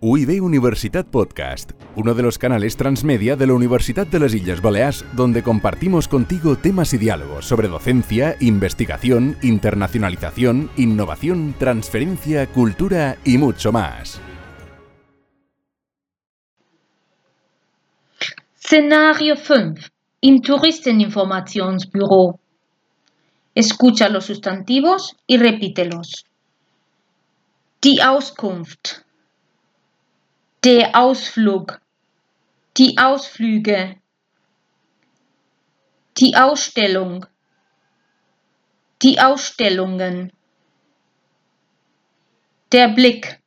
UIB Universitat Podcast, uno de los canales transmedia de la Universidad de las Islas Baleares, donde compartimos contigo temas y diálogos sobre docencia, investigación, internacionalización, innovación, transferencia, cultura y mucho más. Szenario 5. Im Touristeninformationsbüro. Escucha los sustantivos y repítelos. Die Auskunft. Der Ausflug. Die Ausflüge. Die Ausstellung. Die Ausstellungen. Der Blick.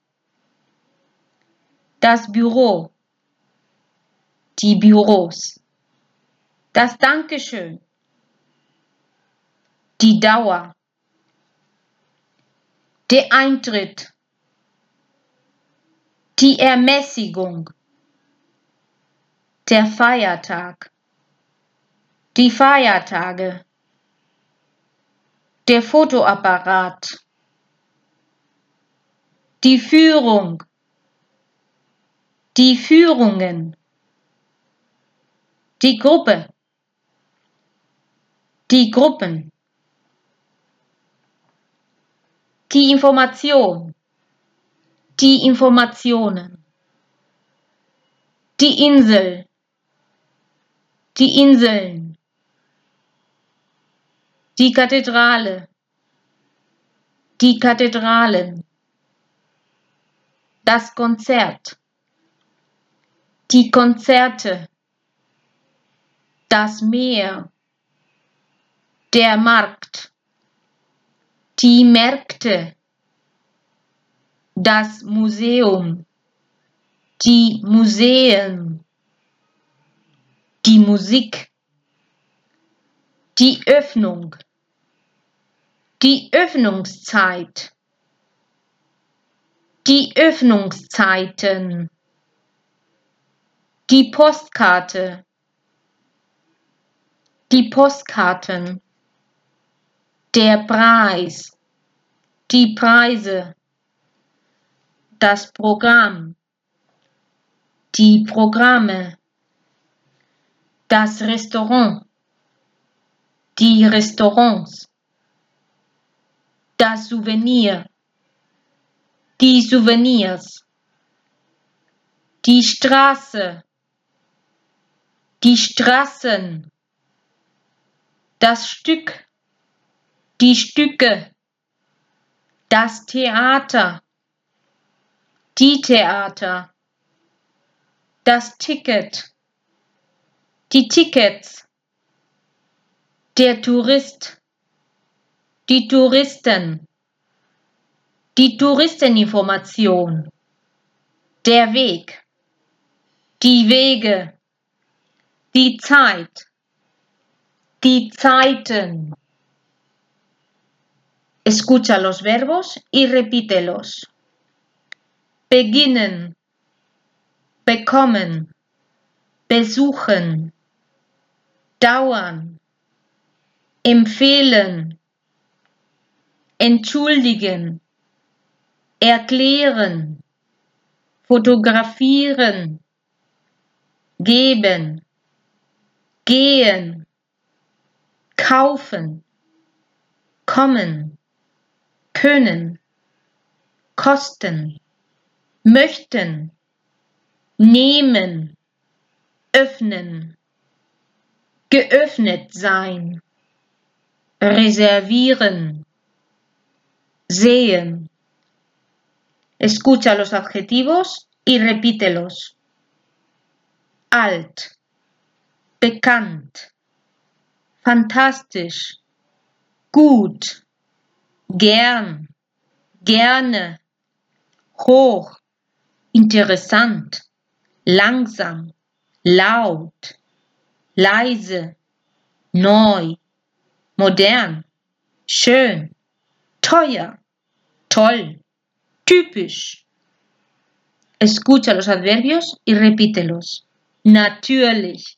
Das Büro. Die Büros. Das Dankeschön. Die Dauer. Der Eintritt. Die Ermäßigung. Der Feiertag. Die Feiertage. Der Fotoapparat. Die Führung. Die Führungen. Die Gruppe. Die Gruppen. Die Information. Die Informationen. Die Insel. Die Inseln. Die Kathedrale. Die Kathedralen. Das Konzert. Die Konzerte. Das Meer. Der Markt. Die Märkte das Museum, die Museen, die Musik, die Öffnung, die Öffnungszeit, die Öffnungszeiten, die Postkarte, die Postkarten, der Preis, die Preise, das Programm, die Programme, das Restaurant, die Restaurants, das Souvenir, die Souvenirs, die Straße, die Straßen, das Stück, die Stücke, das Theater, die Theater, das Ticket, die Tickets, der Tourist, die Touristen, die Touristeninformation, der Weg, die Wege, die Zeit, die Zeiten. Escucha los verbos y repítelos. Beginnen, bekommen, besuchen, dauern, empfehlen, entschuldigen, erklären, fotografieren, geben, gehen, kaufen, kommen, können, kosten möchten, nehmen, öffnen, geöffnet sein, reservieren, sehen. Escucha los adjetivos y repítelos. Alt, bekannt, fantastisch, gut, gern, gerne, hoch, interessant, langsam, laut, leise, neu, modern, schön, teuer, toll, typisch. Escucha los adverbios y repítelos. Natürlich,